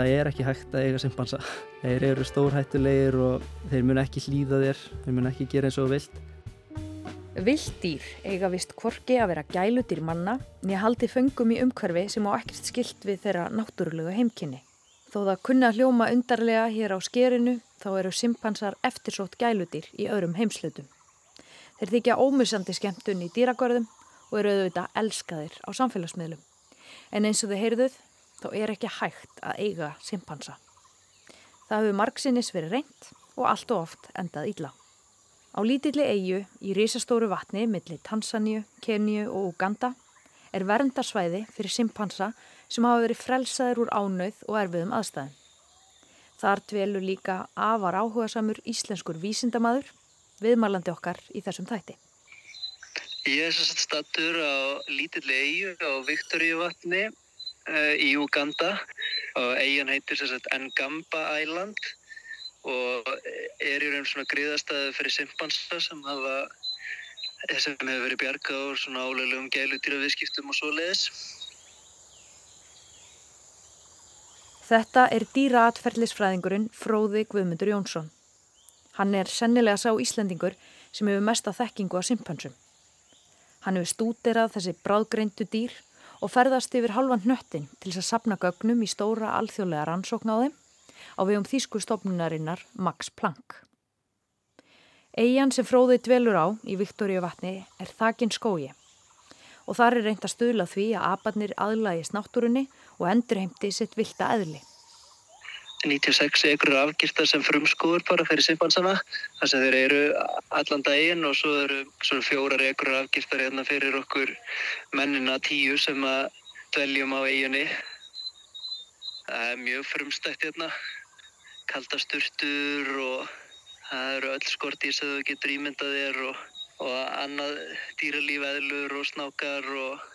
það er ekki hægt að eiga simpansa. Þeir eru stórhættulegir og þeir mun ekki hlýða þér. Þeir mun ekki gera eins og vilt Vilddýr eiga vist kvorki að vera gæludýr manna nýja haldi föngum í umhverfi sem á ekkert skilt við þeirra náttúrulega heimkynni Þó það kunna hljóma undarlega hér á skerinu þá eru simpansar eftirsótt gæludýr í öðrum heimslutum. Þeir þykja ómusandi skemmtun í dýragörðum og eru auðvitað elskaðir á samfélagsmiðlum. En eins og þau heyrðuð þá er ekki hægt að eiga simpansa. Það hefur margsinnis verið reynd og allt og oft endað ílla. Á lítilli eigu í risastóru vatni millir Tansaníu, Keníu og Uganda er verndarsvæði fyrir simpansa sem hafa verið frelsaður úr ánauð og erfiðum aðstæðum. Þar dvelur líka afar áhugasamur íslenskur vísindamadur viðmalandi okkar í þessum þætti. Ég er sérst stattur á lítilli eigu á Viktoríu vatni uh, í Uganda og eigin heitir Ngamba Island og er í raun svona griðastæði fyrir simpansa sem hafa sem hefur verið bjargað úr svona álegum gælutýra viðskiptum og svo leiðis. Þetta er dýraatferðlisfræðingurinn Fróði Guðmundur Jónsson. Hann er sennilega sá Íslendingur sem hefur mesta þekkingu á simpansum. Hann hefur stúderað þessi bráðgreindu dýr og ferðast yfir halvan hnöttin til þess að sapna gögnum í stóra alþjóðlega rannsókn á þeim á vegum þýsku stofnunarinnar Max Planck. Eyjan sem fróðið dvelur á í Viktoríu vatni er þakin skói og þar er reynd að stuðla því að abarnir aðlægist náttúrunni og endurheimti sitt vilda eðli. 96 ekkur afgiftar sem frumskóur bara fyrir simpansana þar sem þeir eru allan daginn og svo eru svona fjórar ekkur afgiftar hérna fyrir okkur mennina tíu sem að dveljum á eiginni það er mjög frumstækt hérna kaldasturtur og það eru öll skortís að þú getur ímyndað þér og, og annað dýralífæðlur og snákar og,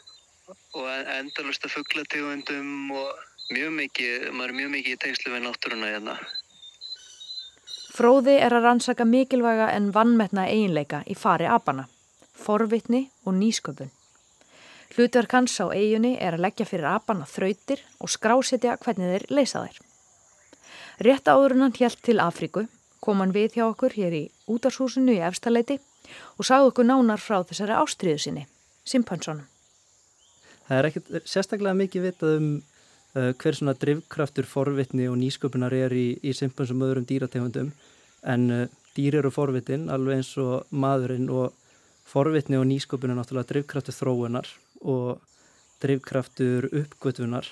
og endalust að fugglategundum og mjög mikið, maður er mjög mikið í tengslu við náttúruna hérna. Fróði er að rannsaka mikilvæga en vannmetna eiginleika í fari apana, forvitni og nýsköpun. Hlutverk hans á eiginni er að leggja fyrir apana þrautir og skrásetja hvernig þeir leysa þær. Rétt áður hann hjælt til Afríku, kom hann við hjá okkur hér í útarshúsinu í Efstaleiti og sagði okkur nánar frá þessari ástriðu sinni, Simpansonum. Það er ekkert sérstaklega mikið vitað um uh, hver svona drivkraftur forvitni og nýsköpunar er í, í simpansum öðrum dýrategundum en uh, dýr eru forvitin alveg eins og maðurinn og forvitni og nýsköpun er náttúrulega drivkraftur þróunar og drivkraftur uppgötunar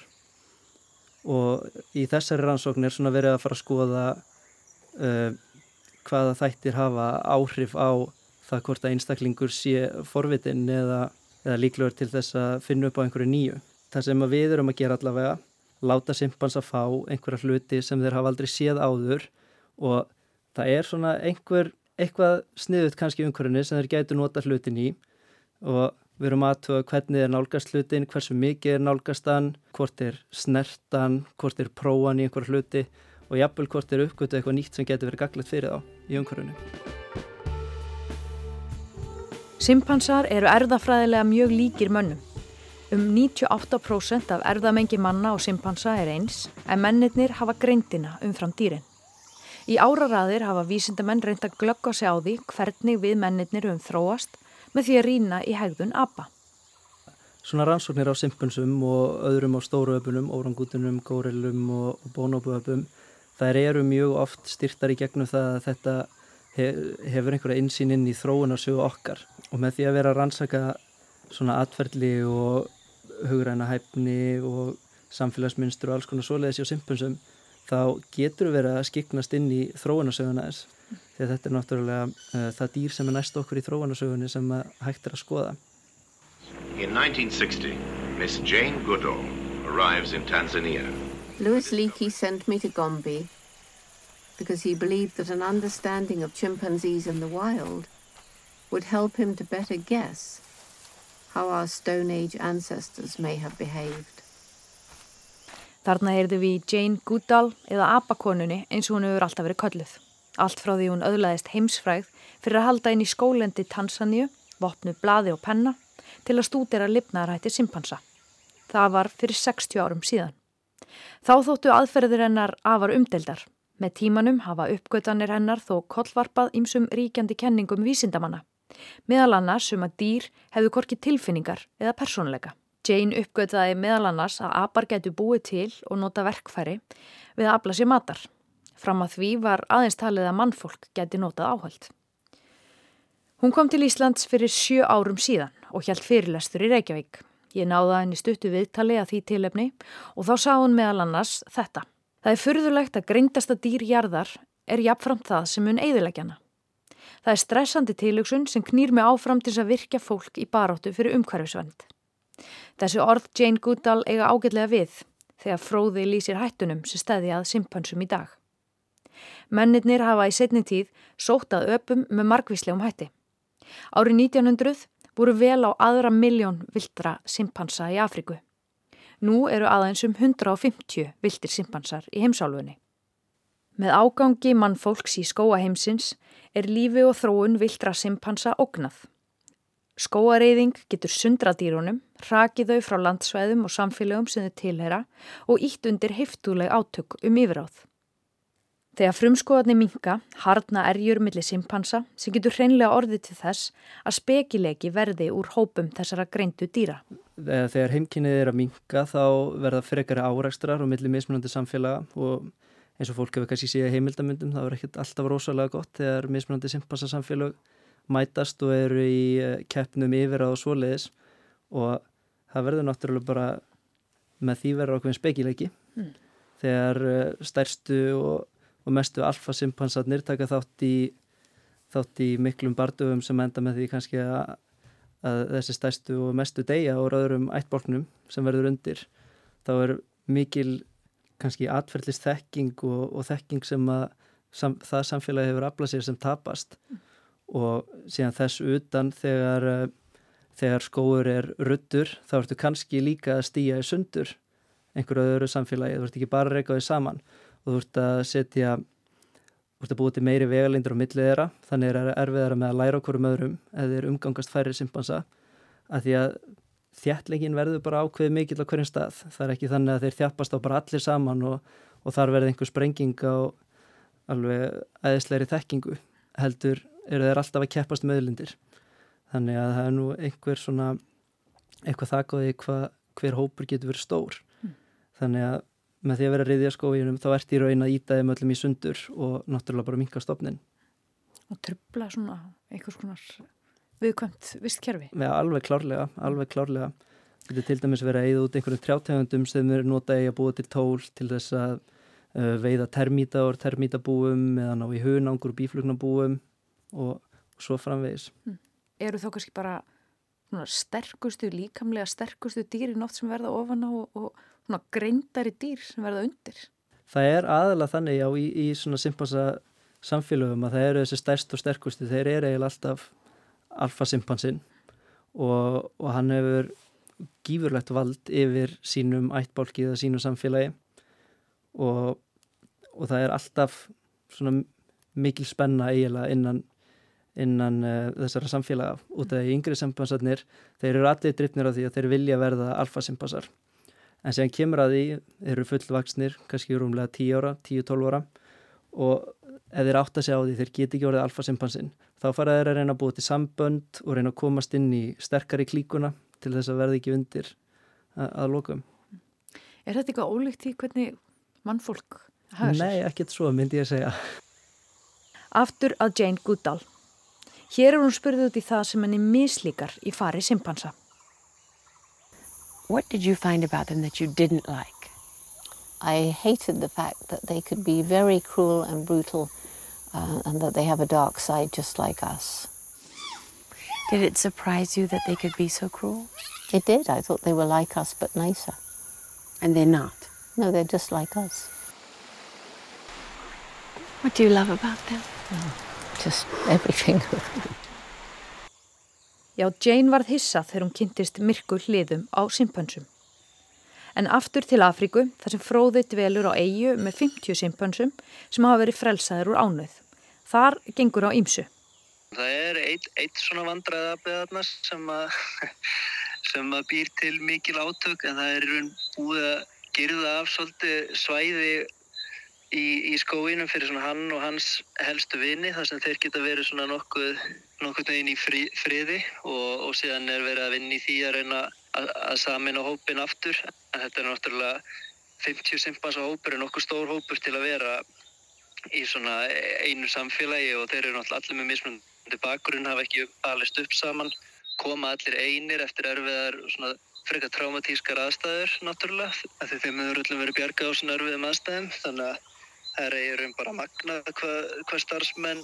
og í þessari rannsókn er svona verið að fara að skoða uh, hvaða þættir hafa áhrif á það hvort að einstaklingur sé forvitin eða, eða líklegur til þess að finna upp á einhverju nýju. Það sem við erum að gera allavega láta simpans að fá einhverja hluti sem þeir hafa aldrei séð áður og það er svona einhver, eitthvað sniðut kannski umhverjunni sem þeir gætu nota hlutin í og við erum aðtöða hvernig er nálgast hlutin, hversu mikið er nálgastan, hvort er snertan, hvort er próan í einhverja hluti og jafnvel hvort er uppgötu eitthvað nýtt sem getur verið gaglegt fyrir þá í umhverjunni. Simpansar eru erðafræðilega mjög líkir mönnum. Um 98% af erðamengi manna og simpansa er eins, en mennirnir hafa greindina umfram dýrin. Í áraraðir hafa vísindamenn reynd að glöggja sig á því hvernig við mennirnir um þróast með því að rína í hegðun ABBA. Svona rannsóknir á simpansum og öðrum á stóru öpunum, órangutunum, górelum og, bónóbuöpum, þær eru mjög oft styrtar í gegnum það að þetta hefur einhverja insýn inn í þróunarsögu okkar og með því að vera að rannsaka svona atverðli og hugræna hæfni og samfélagsmynstur og alls konar svoleiðis á simponsum þá getur við verið að skiknast inn í þróunarsöguna þess því að þetta er náttúrulega uh, það dýr sem er næst okkur í þróunarsögunni sem hægt er að skoða In 1960, Miss Jane Goodall arrives in Tanzania. Louis Leakey sent me to Gombe because he believed that an understanding of chimpanzees in the wild would help him to better guess how our Stone Age ancestors may have behaved. Þarna heyrðu við Jane Goodall eða Abakonunni eins og hún hefur alltaf verið kölluð. Allt frá því hún öðlaðist heimsfræð fyrir að halda inn í skólendi Tansaníu, vopnu blaði og penna til að stúdera lifnaðarætti simpansa. Það var fyrir 60 árum síðan. Þá þóttu aðferðir hennar afar umdeldar. Með tímanum hafa uppgötanir hennar þó kollvarpað ímsum ríkjandi kenningum vísindamanna. Meðal annars um að dýr hefðu korki tilfinningar eða persónleika. Jane uppgötaði meðal annars að apar getur búið til og nota verkfæri við að afla sér matar. Fram að því var aðeins talið að mannfólk geti notað áhald. Hún kom til Íslands fyrir sjö árum síðan og hjælt fyrirlestur í Reykjavík. Ég náða henni stuttu viðtali að því tilefni og þá sá hún meðal annars þetta. Það er fyrðulegt að greindasta dýrjarðar er jafnframt það sem mun eigðilegjana. Það er stressandi tilugsun sem knýr mig áfram til að virkja fólk í baróttu fyrir umhverfisvend. Þessi orð Jane Goodall eiga ágætlega við þegar fróði lýsir hættunum sem stæði að simpansum í dag. Mennirnir hafa í setni tíð sótað öpum með margvíslegum hætti. Árið 1900 voru vel á aðra miljón viltra simpansa í Afriku. Nú eru aðeins um 150 viltir simpansar í heimsálfunni. Með ágangi mannfólks í skóaheimsins er lífi og þróun viltra simpansa ógnað. Skóareyðing getur sundra dýrunum, rakið þau frá landsvæðum og samfélögum sem þau tilhera og ítt undir heiftuleg átök um yfiráð. Þegar frumskóðarnir minka, hardna erjur millir simpansa sem getur hreinlega orðið til þess að spekilegi verði úr hópum þessara greindu dýra. Þegar heimkynnið er að minka þá verða frekari árækstrar og millir mismunandi samfélaga og eins og fólk hefur kannski síðan heimildamundum það er ekkert alltaf rosalega gott þegar mismunandi simpansasamfélag mætast og eru í eh, keppnum yfir á svoleiðis og það verður náttúrulega bara með því verður okkur spekileiki mm. þegar eh, stærstu og, og mestu alfasimpansarnir taka þátt í þátt í miklum bardugum sem enda með því kannski að, að þessi stærstu og mestu deyja og öðrum ættbólknum sem verður undir. Þá er mikil kannski atferðlist þekking og, og þekking sem að sam, það samfélagi hefur aflað sér sem tapast. Og síðan þess utan þegar, uh, þegar skóur er ruttur þá ertu kannski líka að stýja í sundur einhverju öðru samfélagi, þú ert ekki bara að reyka því saman og þú ert að setja þú ert að búið til meiri vegalindur á millið þeirra, þannig er erfiðara með að læra okkur um öðrum eða þeir umgangast færri simpansa að því að þjættlingin verður bara ákveð mikill á hverjum stað. Það er ekki þannig að þeir þjàppast á bara allir saman og, og þar verður einhver sprenging á alveg aðeinsleiri þekkingu. Heldur eru þeir alltaf að keppast möðlindir. Þannig að það er nú einhver svona, eitthvað þakkaði hver hópur getur verið stór. Mm. Þannig að með því að vera riðja skóinum þá ert í raun að íta þeim öllum í sundur og náttúrulega bara minka stopnin. Og trubla svona einhvers konar viðkvæmt vistkerfi? Já, alveg klárlega, alveg klárlega. Þetta er til dæmis verið að eigða út einhverjum trjátegundum sem er notað í að búa til tól til þess að uh, veiða termíta og termítabúum eða ná í hunangur og bíflugnabúum og, og svo framvegis. Hmm. Eru þá kannski bara sterkustu, líkamlega sterkustu dýri nótt sem verða ofan á og, og greindari dýr sem verða undir? Það er aðalega þannig já í, í svona simpansa samfélögum að það eru þessi stærst og sterkustu, þeir eru eiginlega alltaf alfasimpansinn og, og hann hefur gífurlegt vald yfir sínum ættbálki eða sínu samfélagi og, og það er alltaf svona mikil spenna eiginlega innan, innan uh, þessara samfélaga út af yngri simpansarnir þeir eru allir drippnir á því að þeir vilja verða alfasimpansar en sem kemur að því eru fullvaksnir kannski rúmlega 10 ára, 10-12 ára. Og ef þeir átt að segja á því þeir geti ekki orðið alfasimpansinn þá fara þeir að reyna að búa til sambönd og reyna að komast inn í sterkari klíkuna til þess að verði ekki undir að, að lokum. Er þetta eitthvað ólíkt í hvernig mannfólk hafa sér? Nei, ekkert svo myndi ég að segja. Aftur að Jane Goodall. Hér er hún spurðið út í það sem henni mislíkar í fari simpansa What did you find about them that you didn't like? I hated the fact that they could be very cruel and brutal uh, and that they have a dark side just like us. Did it surprise you that they could be so cruel? It did. I thought they were like us but nicer. And they're not? No, they're just like us. What do you love about them? Oh, just everything. Já, Jane varð hissa þegar hún kynntist myrkur hliðum á simpönsum. En aftur til Afríku þar sem fróði dvelur á eigu með 50 simpansum sem hafa verið frelsaður úr ánöð. Þar gengur á ímsu. Það er eitt, eitt svona vandræðabeðarnar sem, sem að býr til mikil átök en það er búið að gerða af svolítið svæði í, í skóinum fyrir hann og hans helstu vini þar sem þeir geta verið nokkuð, nokkuð neginn í frí, friði og, og síðan er verið að vinna í því að reyna að, að samin á hópin aftur. En þetta er náttúrulega 50 simpansa hópur er nokkuð stór hópur til að vera í svona einu samfélagi og þeir eru náttúrulega allir með mismunandi bakgrunn hafa ekki alist upp saman. Koma allir einir eftir erfiðar svona frekar traumatískar aðstæður náttúrulega af því þeim hefur öllum verið bjargað á svona erfiðum aðstæðum. Þannig að Það er eiginlega bara magnað hvað hva starfsmenn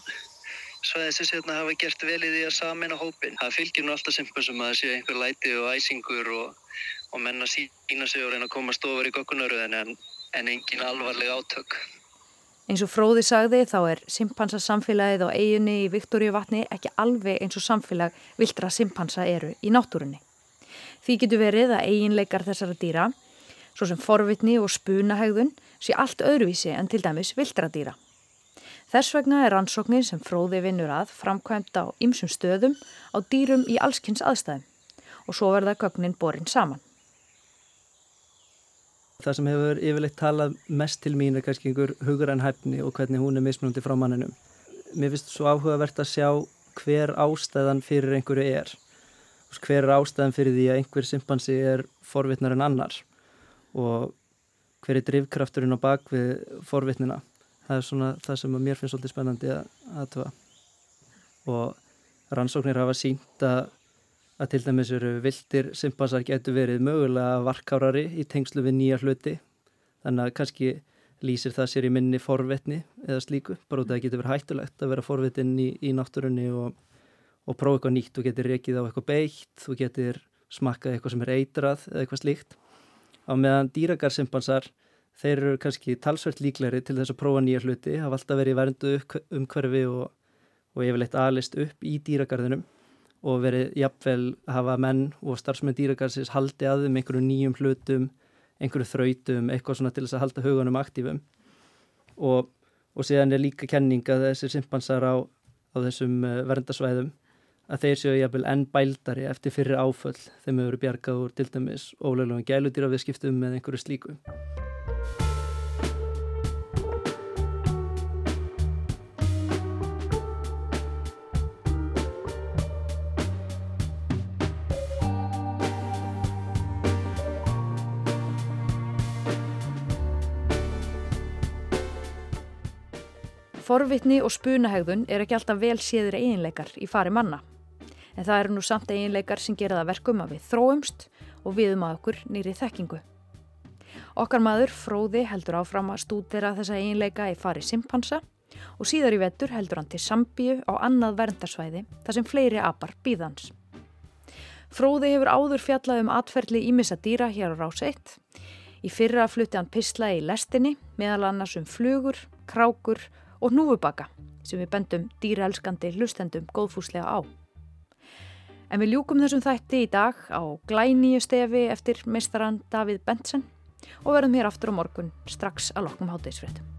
svæðisins hérna hafa gert vel í því að samina hópin. Það fylgir nú alltaf simpum að það sé einhver læti og æsingur og, og menna sína sig og reyna að komast ofar í gokkunaröðin en, en engin alvarleg átök. Eins og Fróði sagði þá er simpansasamfélagið á eiginni í Viktoríu vatni ekki alveg eins og samfélag viltra simpansa eru í náttúrunni. Því getur verið að eiginleikar þessara dýra, svo sem forvitni og spunahegðun, sé allt öðruvísi en til dæmis vildradýra. Þess vegna er rannsóknir sem fróði vinnur að framkvæmt á ymsum stöðum á dýrum í allskynns aðstæðum og svo verða gögnin borin saman. Það sem hefur yfirleitt talað mest til mín er kannski einhver hugurann hæfni og hvernig hún er mismunandi frá manninum. Mér finnst svo áhugavert að sjá hver ástæðan fyrir einhverju er. Hver er ástæðan fyrir því að einhver simpansi er forvitnar en annar og hver er drivkrafturinn á bak við forvitnina? Það er svona það sem mér finnst svolítið spennandi að aðtöfa og rannsóknir hafa sínt að, að til dæmis eru vildir simpansar getur verið mögulega varkárari í tengslu við nýja hluti. Þannig að kannski lýsir það sér í minni forvitni eða slíku, bara út af að það getur verið hættulegt að vera forvitin í, í náttúrunni og, og prófa eitthvað nýtt, þú getur rekið á eitthvað beitt, þú getur smakkað eitthvað sem er eitrað eða eitthvað slíkt á meðan dýragarsimpansar þeir eru kannski talsvert líkleri til þess að prófa nýja hluti, hafa alltaf verið verndu umhverfi og, og yfirleitt alist upp í dýragarðinum og verið jafnvel hafa menn og starfsmenn dýragarðsins haldi að þeim einhverju nýjum hlutum, einhverju þrautum, eitthvað svona til þess að halda hugunum aktífum. Og, og síðan er líka kenning að þessir simpansar á, á þessum eh, verndasvæðum að þeir séu jafnvel enn bældari eftir fyrir áföll þeim hefur bjargað úr til dæmis óleglega gæludýra við skiptum með einhverju slíku. Forvitni og spunahegðun er ekki alltaf vel séður eiginleikar í fari manna. En það eru nú samt eiginleikar sem gera það verkum að við þróumst og viðum að okkur nýri þekkingu. Okkar maður Fróði heldur áfram að stúdera þessa eiginleika í fari simpansa og síðar í vettur heldur hann til Sambíu á annað verndarsvæði þar sem fleiri apar býðans. Fróði hefur áður fjallað um atferðli ímissa dýra hér á rás 1. Í fyrra flutti hann pisla í lestinni meðal annars um flugur, krákur og núfubaka sem við bendum dýraelskandi hlustendum góðfúslega á. En við ljúkum þessum þætti í dag á glæníu stefi eftir meistaran Davíð Bentsen og verðum hér aftur á morgun strax að loknum hátteisfréttum.